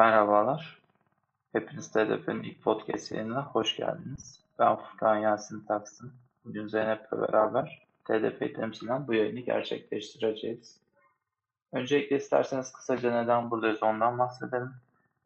Merhabalar. Hepiniz TDP'nin ilk podcast yayınına hoş geldiniz. Ben Furkan Yasin Taksın. Bugün Zeynep'le beraber TDP'yi temsilen bu yayını gerçekleştireceğiz. Öncelikle isterseniz kısaca neden buradayız ondan bahsedelim.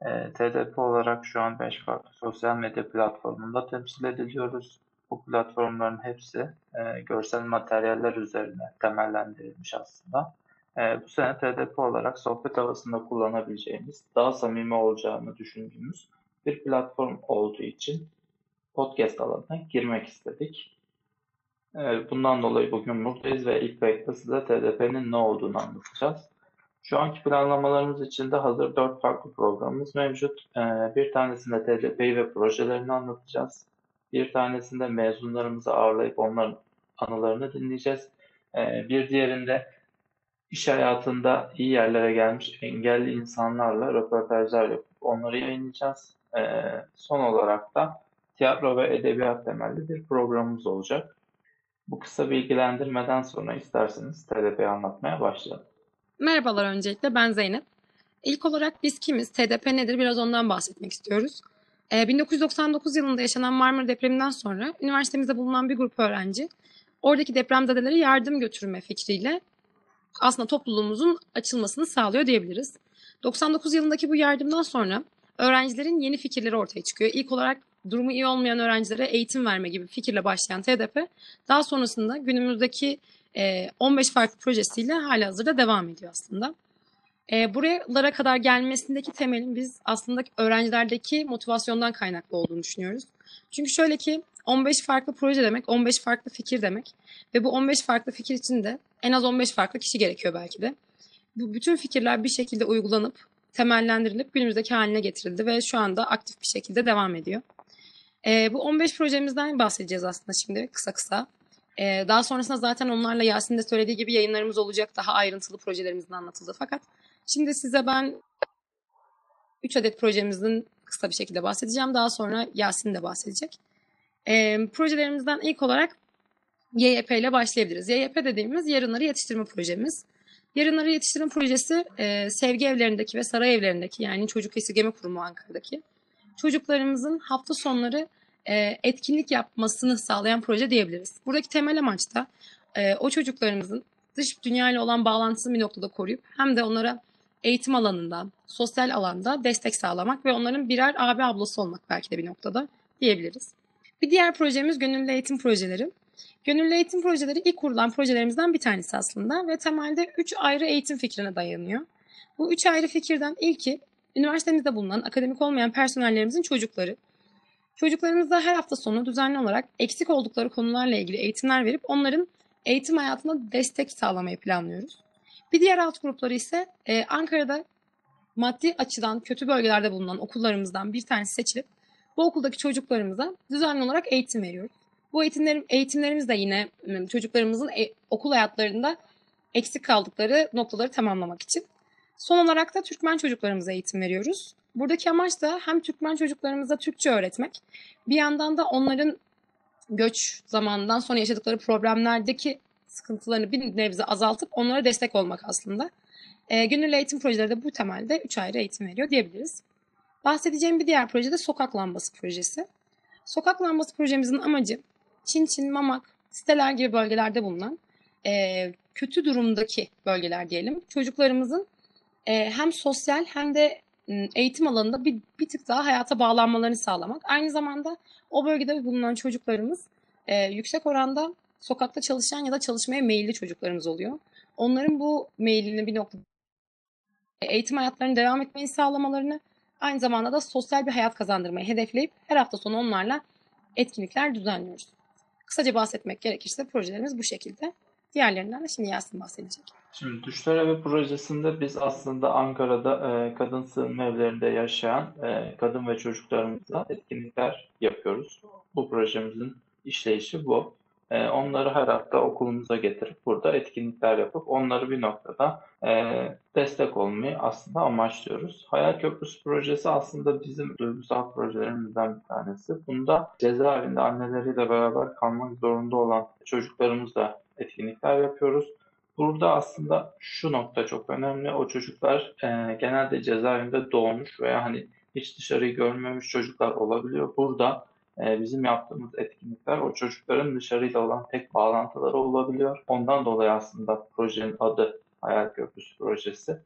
E, ee, TDP olarak şu an 5 farklı sosyal medya platformunda temsil ediliyoruz. Bu platformların hepsi e, görsel materyaller üzerine temellendirilmiş aslında. E, bu sene TDP olarak sohbet havasında kullanabileceğimiz, daha samimi olacağını düşündüğümüz bir platform olduğu için podcast alanına girmek istedik. E, bundan dolayı bugün buradayız ve ilk kayıtta size TDP'nin ne olduğunu anlatacağız. Şu anki planlamalarımız içinde hazır dört farklı programımız mevcut. E, bir tanesinde TDP'yi ve projelerini anlatacağız. Bir tanesinde mezunlarımızı ağırlayıp onların anılarını dinleyeceğiz. Bir diğerinde iş hayatında iyi yerlere gelmiş engelli insanlarla röportajlar yapıp onları yayınlayacağız. Ee, son olarak da tiyatro ve edebiyat temelli bir programımız olacak. Bu kısa bilgilendirmeden sonra isterseniz TDP'yi anlatmaya başlayalım. Merhabalar öncelikle ben Zeynep. İlk olarak biz kimiz, TDP nedir biraz ondan bahsetmek istiyoruz. Ee, 1999 yılında yaşanan Marmara depreminden sonra üniversitemizde bulunan bir grup öğrenci oradaki depremzedelere yardım götürme fikriyle aslında topluluğumuzun açılmasını sağlıyor diyebiliriz. 99 yılındaki bu yardımdan sonra öğrencilerin yeni fikirleri ortaya çıkıyor. İlk olarak durumu iyi olmayan öğrencilere eğitim verme gibi fikirle başlayan TDP daha sonrasında günümüzdeki 15 farklı projesiyle hala hazırda devam ediyor aslında. E, buralara kadar gelmesindeki temelin biz aslında öğrencilerdeki motivasyondan kaynaklı olduğunu düşünüyoruz. Çünkü şöyle ki 15 farklı proje demek, 15 farklı fikir demek ve bu 15 farklı fikir için de en az 15 farklı kişi gerekiyor belki de. Bu bütün fikirler bir şekilde uygulanıp temellendirilip günümüzdeki haline getirildi ve şu anda aktif bir şekilde devam ediyor. E, bu 15 projemizden bahsedeceğiz aslında şimdi kısa kısa. E, daha sonrasında zaten onlarla Yasin de söylediği gibi yayınlarımız olacak. Daha ayrıntılı projelerimizin anlatıldı. Fakat şimdi size ben 3 adet projemizin kısa bir şekilde bahsedeceğim. Daha sonra Yasin de bahsedecek. E, projelerimizden ilk olarak YYP ile başlayabiliriz. YYP dediğimiz yarınları yetiştirme projemiz. Yarınları yetiştirme projesi e, sevgi evlerindeki ve saray evlerindeki yani çocuk esirgeme kurumu Ankara'daki çocuklarımızın hafta sonları e, etkinlik yapmasını sağlayan proje diyebiliriz. Buradaki temel amaç da e, o çocuklarımızın dış dünya ile olan bağlantısını bir noktada koruyup hem de onlara eğitim alanında, sosyal alanda destek sağlamak ve onların birer abi ablası olmak belki de bir noktada diyebiliriz. Bir diğer projemiz gönüllü eğitim projeleri. Gönüllü eğitim projeleri ilk kurulan projelerimizden bir tanesi aslında ve temelde üç ayrı eğitim fikrine dayanıyor. Bu üç ayrı fikirden ilki üniversitemizde bulunan akademik olmayan personellerimizin çocukları. Çocuklarımıza her hafta sonu düzenli olarak eksik oldukları konularla ilgili eğitimler verip onların eğitim hayatına destek sağlamayı planlıyoruz. Bir diğer alt grupları ise e, Ankara'da maddi açıdan kötü bölgelerde bulunan okullarımızdan bir tanesi seçilip bu okuldaki çocuklarımıza düzenli olarak eğitim veriyoruz. Bu eğitimlerim, eğitimlerimiz de yine çocuklarımızın e, okul hayatlarında eksik kaldıkları noktaları tamamlamak için. Son olarak da Türkmen çocuklarımıza eğitim veriyoruz. Buradaki amaç da hem Türkmen çocuklarımıza Türkçe öğretmek, bir yandan da onların göç zamanından sonra yaşadıkları problemlerdeki sıkıntılarını bir nebze azaltıp onlara destek olmak aslında. E, gönüllü eğitim projeleri de bu temelde 3 ayrı eğitim veriyor diyebiliriz. Bahsedeceğim bir diğer proje de Sokak Lambası projesi. Sokak Lambası projemizin amacı Çin Çin, Mamak, siteler gibi bölgelerde bulunan e, kötü durumdaki bölgeler diyelim. Çocuklarımızın e, hem sosyal hem de eğitim alanında bir, bir tık daha hayata bağlanmalarını sağlamak. Aynı zamanda o bölgede bulunan çocuklarımız e, yüksek oranda sokakta çalışan ya da çalışmaya meyilli çocuklarımız oluyor. Onların bu meyilini bir noktada eğitim hayatlarını devam etmeyi sağlamalarını aynı zamanda da sosyal bir hayat kazandırmayı hedefleyip her hafta sonu onlarla etkinlikler düzenliyoruz. Kısaca bahsetmek gerekirse projelerimiz bu şekilde. Diğerlerinden de şimdi Yasin bahsedecek. Şimdi Düşler Evi projesinde biz aslında Ankara'da e, kadın sığınma evlerinde yaşayan e, kadın ve çocuklarımızla etkinlikler yapıyoruz. Bu projemizin işleyişi bu. E, onları her hafta okulumuza getirip burada etkinlikler yapıp onları bir noktada e, destek olmayı aslında amaçlıyoruz. Hayal Köprüsü projesi aslında bizim duygusal projelerimizden bir tanesi. Bunda cezaevinde anneleriyle beraber kalmak zorunda olan çocuklarımızla etkinlikler yapıyoruz. Burada aslında şu nokta çok önemli. O çocuklar e, genelde cezaevinde doğmuş veya hani hiç dışarıyı görmemiş çocuklar olabiliyor. Burada e, bizim yaptığımız etkinlikler o çocukların dışarıyla olan tek bağlantıları olabiliyor. Ondan dolayı aslında projenin adı Hayal Köprüsü Projesi.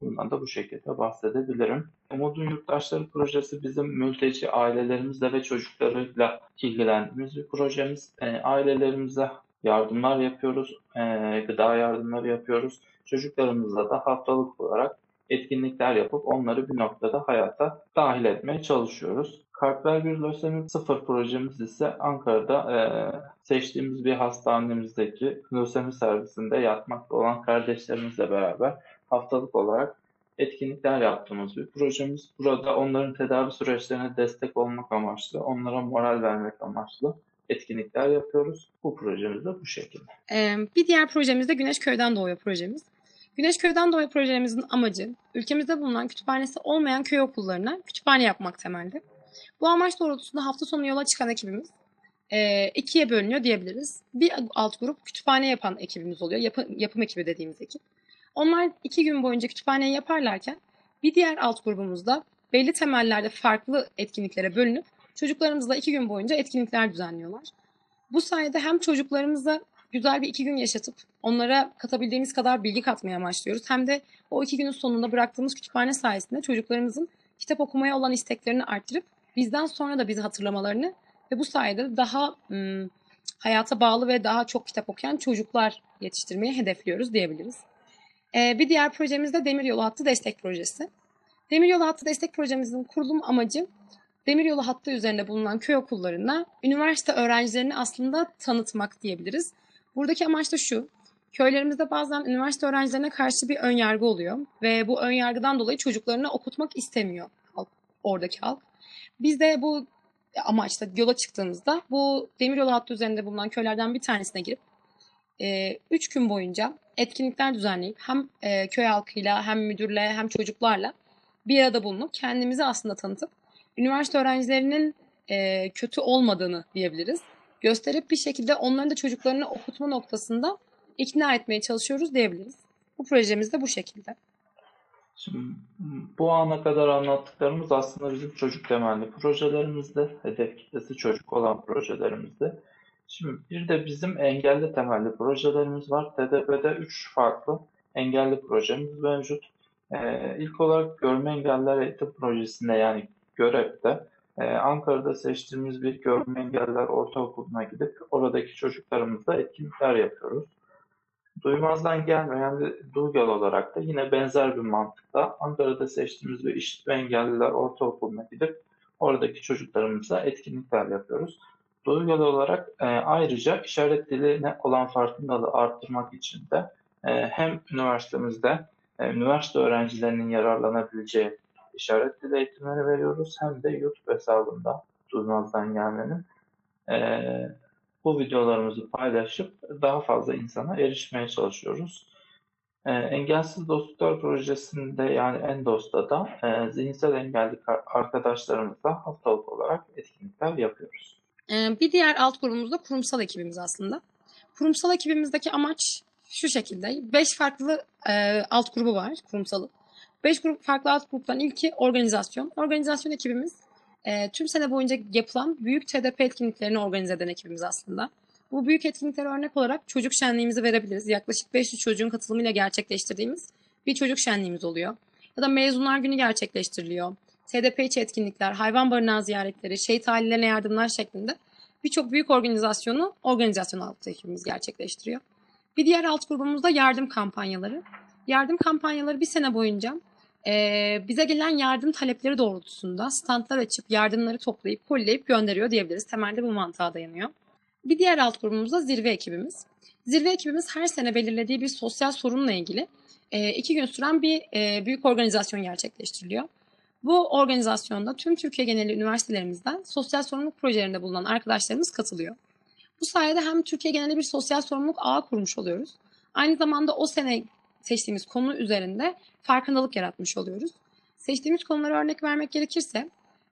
Bundan da bu şekilde bahsedebilirim. Umut'un Yurttaşları projesi bizim mülteci ailelerimizle ve çocuklarıyla ilgilendiğimiz bir projemiz. E, ailelerimize yardımlar yapıyoruz, e, gıda yardımları yapıyoruz. Çocuklarımızla da haftalık olarak etkinlikler yapıp onları bir noktada hayata dahil etmeye çalışıyoruz. Kalpler Bir Lösemi Sıfır projemiz ise Ankara'da e, seçtiğimiz bir hastanemizdeki lösemi servisinde yatmakta olan kardeşlerimizle beraber haftalık olarak etkinlikler yaptığımız bir projemiz. Burada onların tedavi süreçlerine destek olmak amaçlı, onlara moral vermek amaçlı etkinlikler yapıyoruz. Bu projemiz de bu şekilde. Ee, bir diğer projemiz de Güneş Köy'den Doğuya projemiz. Güneş Köy'den Doğuya projemizin amacı ülkemizde bulunan kütüphanesi olmayan köy okullarına kütüphane yapmak temelde. Bu amaç doğrultusunda hafta sonu yola çıkan ekibimiz e, ikiye bölünüyor diyebiliriz. Bir alt grup kütüphane yapan ekibimiz oluyor. Yapı, yapım ekibi dediğimiz ekip. Onlar iki gün boyunca kütüphaneyi yaparlarken bir diğer alt grubumuzda belli temellerde farklı etkinliklere bölünüp çocuklarımızla iki gün boyunca etkinlikler düzenliyorlar. Bu sayede hem çocuklarımıza güzel bir iki gün yaşatıp onlara katabildiğimiz kadar bilgi katmaya amaçlıyoruz. Hem de o iki günün sonunda bıraktığımız kütüphane sayesinde çocuklarımızın kitap okumaya olan isteklerini arttırıp bizden sonra da bizi hatırlamalarını ve bu sayede daha ım, hayata bağlı ve daha çok kitap okuyan çocuklar yetiştirmeyi hedefliyoruz diyebiliriz. Ee, bir diğer projemiz de Demiryolu Hattı Destek Projesi. Demiryolu Hattı Destek Projemizin kurulum amacı Demiryolu hattı üzerinde bulunan köy okullarına üniversite öğrencilerini aslında tanıtmak diyebiliriz. Buradaki amaç da şu. Köylerimizde bazen üniversite öğrencilerine karşı bir ön yargı oluyor ve bu ön yargıdan dolayı çocuklarını okutmak istemiyor halk, oradaki halk. Biz de bu amaçla yola çıktığımızda bu demiryolu hattı üzerinde bulunan köylerden bir tanesine girip 3 e, gün boyunca etkinlikler düzenleyip hem e, köy halkıyla hem müdürle hem çocuklarla bir arada bulunup kendimizi aslında tanıtıp üniversite öğrencilerinin e, kötü olmadığını diyebiliriz. Gösterip bir şekilde onların da çocuklarını okutma noktasında ikna etmeye çalışıyoruz diyebiliriz. Bu projemiz de bu şekilde. Şimdi bu ana kadar anlattıklarımız aslında bizim çocuk temelli projelerimizde, hedef kitlesi çocuk olan projelerimizde. Şimdi bir de bizim engelli temelli projelerimiz var. TDP'de 3 farklı engelli projemiz mevcut. Ee, ilk olarak görme engelliler eğitim projesinde yani görevde e, Ankara'da seçtiğimiz bir görme engelliler ortaokuluna gidip oradaki çocuklarımızla etkinlikler yapıyoruz. Duymazdan gelmeyen de Duygal olarak da yine benzer bir mantıkla Ankara'da seçtiğimiz bir işitme engelliler ortaokuluna gidip oradaki çocuklarımızla etkinlikler yapıyoruz. Duygal olarak e, ayrıca işaret diline olan farkındalığı arttırmak için de e, hem üniversitemizde e, üniversite öğrencilerinin yararlanabileceği işaret dili eğitimleri veriyoruz hem de YouTube hesabında duymazdan gelmenin e, bu videolarımızı paylaşıp daha fazla insana erişmeye çalışıyoruz. E, Engelsiz Dostluklar Projesi'nde yani Endos'ta da e, zihinsel engelli arkadaşlarımızla haftalık olarak etkinlikler yapıyoruz. Ee, bir diğer alt grubumuz da kurumsal ekibimiz aslında. Kurumsal ekibimizdeki amaç şu şekilde. Beş farklı e, alt grubu var kurumsalı. Beş grup farklı alt gruptan ilki organizasyon. Organizasyon ekibimiz e, tüm sene boyunca yapılan büyük TDP etkinliklerini organize eden ekibimiz aslında. Bu büyük etkinliklere örnek olarak çocuk şenliğimizi verebiliriz. Yaklaşık 500 çocuğun katılımıyla gerçekleştirdiğimiz bir çocuk şenliğimiz oluyor. Ya da mezunlar günü gerçekleştiriliyor. TDP içi etkinlikler, hayvan barınağı ziyaretleri, şehit ailelerine yardımlar şeklinde birçok büyük organizasyonu organizasyon altı ekibimiz gerçekleştiriyor. Bir diğer alt grubumuz da yardım kampanyaları. Yardım kampanyaları bir sene boyunca e, bize gelen yardım talepleri doğrultusunda standlar açıp yardımları toplayıp kolleyip gönderiyor diyebiliriz. Temelde bu mantığa dayanıyor. Bir diğer alt grubumuz da zirve ekibimiz. Zirve ekibimiz her sene belirlediği bir sosyal sorunla ilgili e, iki gün süren bir e, büyük organizasyon gerçekleştiriliyor. Bu organizasyonda tüm Türkiye geneli üniversitelerimizden sosyal sorumluluk projelerinde bulunan arkadaşlarımız katılıyor. Bu sayede hem Türkiye geneli bir sosyal sorumluluk ağı kurmuş oluyoruz. Aynı zamanda o sene seçtiğimiz konu üzerinde farkındalık yaratmış oluyoruz. Seçtiğimiz konulara örnek vermek gerekirse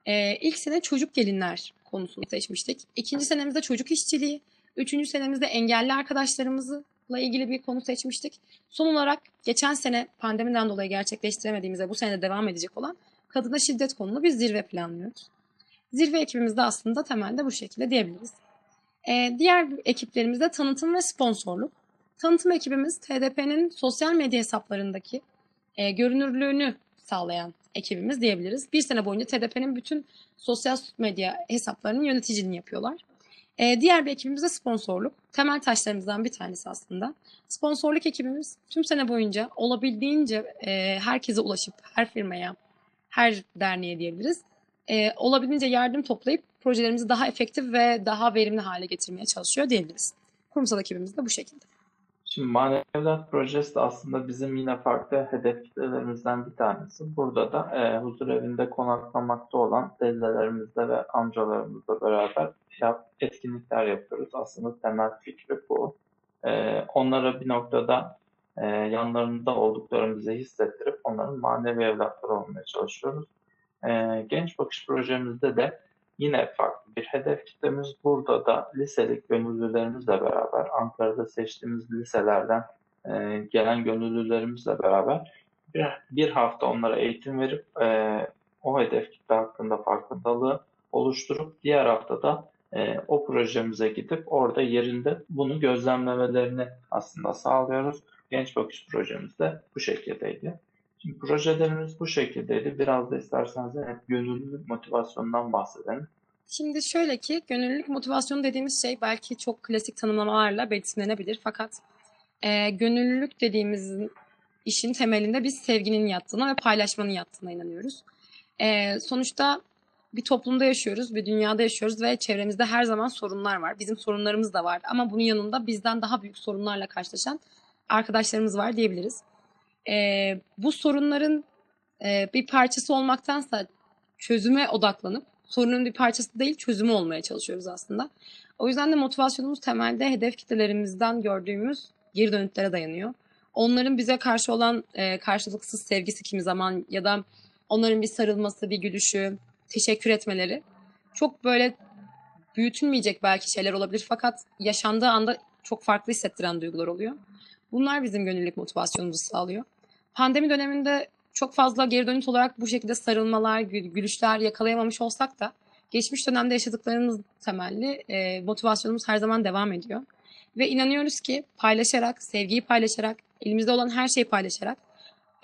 e, ilk sene çocuk gelinler konusunu seçmiştik. İkinci senemizde çocuk işçiliği, üçüncü senemizde engelli arkadaşlarımızı sağlıkla ilgili bir konu seçmiştik. Son olarak geçen sene pandemiden dolayı gerçekleştiremediğimiz ve bu sene de devam edecek olan kadına şiddet konulu bir zirve planlıyoruz. Zirve ekibimizde aslında temelde bu şekilde diyebiliriz. Ee, diğer ekiplerimizde tanıtım ve sponsorluk. Tanıtım ekibimiz TDP'nin sosyal medya hesaplarındaki e, görünürlüğünü sağlayan ekibimiz diyebiliriz. Bir sene boyunca TDP'nin bütün sosyal medya hesaplarının yöneticiliğini yapıyorlar. E, diğer bir ekibimiz de sponsorluk. Temel taşlarımızdan bir tanesi aslında. Sponsorluk ekibimiz tüm sene boyunca olabildiğince e, herkese ulaşıp her firmaya, her derneğe diyebiliriz. E, olabildiğince yardım toplayıp projelerimizi daha efektif ve daha verimli hale getirmeye çalışıyor diyebiliriz. Kurumsal ekibimiz de bu şekilde. Şimdi Manevi Evlat Projesi de aslında bizim yine farklı hedef kitlelerimizden bir tanesi. Burada da e, huzur evinde konaklamakta olan teyzelerimizle ve amcalarımızla beraber yap, etkinlikler yapıyoruz. Aslında temel fikri bu. E, onlara bir noktada e, yanlarında olduklarımızı hissettirip onların manevi evlatları olmaya çalışıyoruz. E, Genç Bakış projemizde de Yine farklı bir hedef kitlemiz. Burada da liselik gönüllülerimizle beraber Ankara'da seçtiğimiz liselerden e, gelen gönüllülerimizle beraber bir, hafta onlara eğitim verip e, o hedef kitle hakkında farkındalığı oluşturup diğer haftada e, o projemize gidip orada yerinde bunu gözlemlemelerini aslında sağlıyoruz. Genç Bakış projemiz de bu şekildeydi. Şimdi projelerimiz bu şekildeydi. Biraz da isterseniz hep gönüllülük motivasyonundan bahsedelim. Şimdi şöyle ki gönüllülük motivasyonu dediğimiz şey belki çok klasik tanımlamalarla betimlenebilir. Fakat e, gönüllülük dediğimiz işin temelinde biz sevginin yattığına ve paylaşmanın yattığına inanıyoruz. E, sonuçta bir toplumda yaşıyoruz, bir dünyada yaşıyoruz ve çevremizde her zaman sorunlar var. Bizim sorunlarımız da var ama bunun yanında bizden daha büyük sorunlarla karşılaşan arkadaşlarımız var diyebiliriz e, bu sorunların e, bir parçası olmaktansa çözüme odaklanıp sorunun bir parçası değil çözümü olmaya çalışıyoruz aslında. O yüzden de motivasyonumuz temelde hedef kitlelerimizden gördüğümüz geri dönütlere dayanıyor. Onların bize karşı olan e, karşılıksız sevgisi kimi zaman ya da onların bir sarılması, bir gülüşü, teşekkür etmeleri çok böyle büyütülmeyecek belki şeyler olabilir fakat yaşandığı anda çok farklı hissettiren duygular oluyor. Bunlar bizim gönüllülük motivasyonumuzu sağlıyor. Pandemi döneminde çok fazla geri dönüt olarak bu şekilde sarılmalar, gülüşler yakalayamamış olsak da geçmiş dönemde yaşadıklarımız temelli e, motivasyonumuz her zaman devam ediyor. Ve inanıyoruz ki paylaşarak, sevgiyi paylaşarak, elimizde olan her şeyi paylaşarak,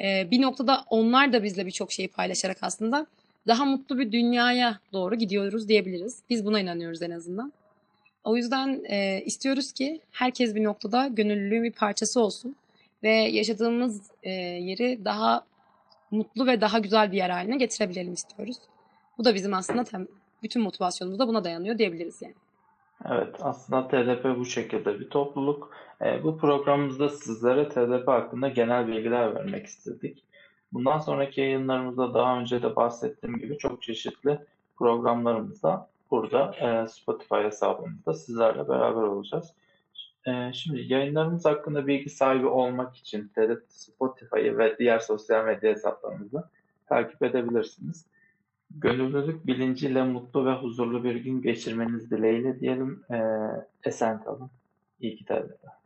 e, bir noktada onlar da bizle birçok şeyi paylaşarak aslında daha mutlu bir dünyaya doğru gidiyoruz diyebiliriz. Biz buna inanıyoruz en azından. O yüzden e, istiyoruz ki herkes bir noktada gönüllülüğün bir parçası olsun ve yaşadığımız e, yeri daha mutlu ve daha güzel bir yer haline getirebilelim istiyoruz. Bu da bizim aslında tem, bütün motivasyonumuz da buna dayanıyor diyebiliriz yani. Evet, aslında TDP bu şekilde bir topluluk. E, bu programımızda sizlere TDP hakkında genel bilgiler vermek istedik. Bundan sonraki yayınlarımızda daha önce de bahsettiğim gibi çok çeşitli programlarımızda burada e, Spotify hesabımızda sizlerle beraber olacağız. E, şimdi yayınlarımız hakkında bilgi sahibi olmak için TRT Spotify'ı ve diğer sosyal medya hesaplarımızı takip edebilirsiniz. Gönüllülük bilinciyle mutlu ve huzurlu bir gün geçirmeniz dileğiyle diyelim. E, esen kalın. İyi ki TRT.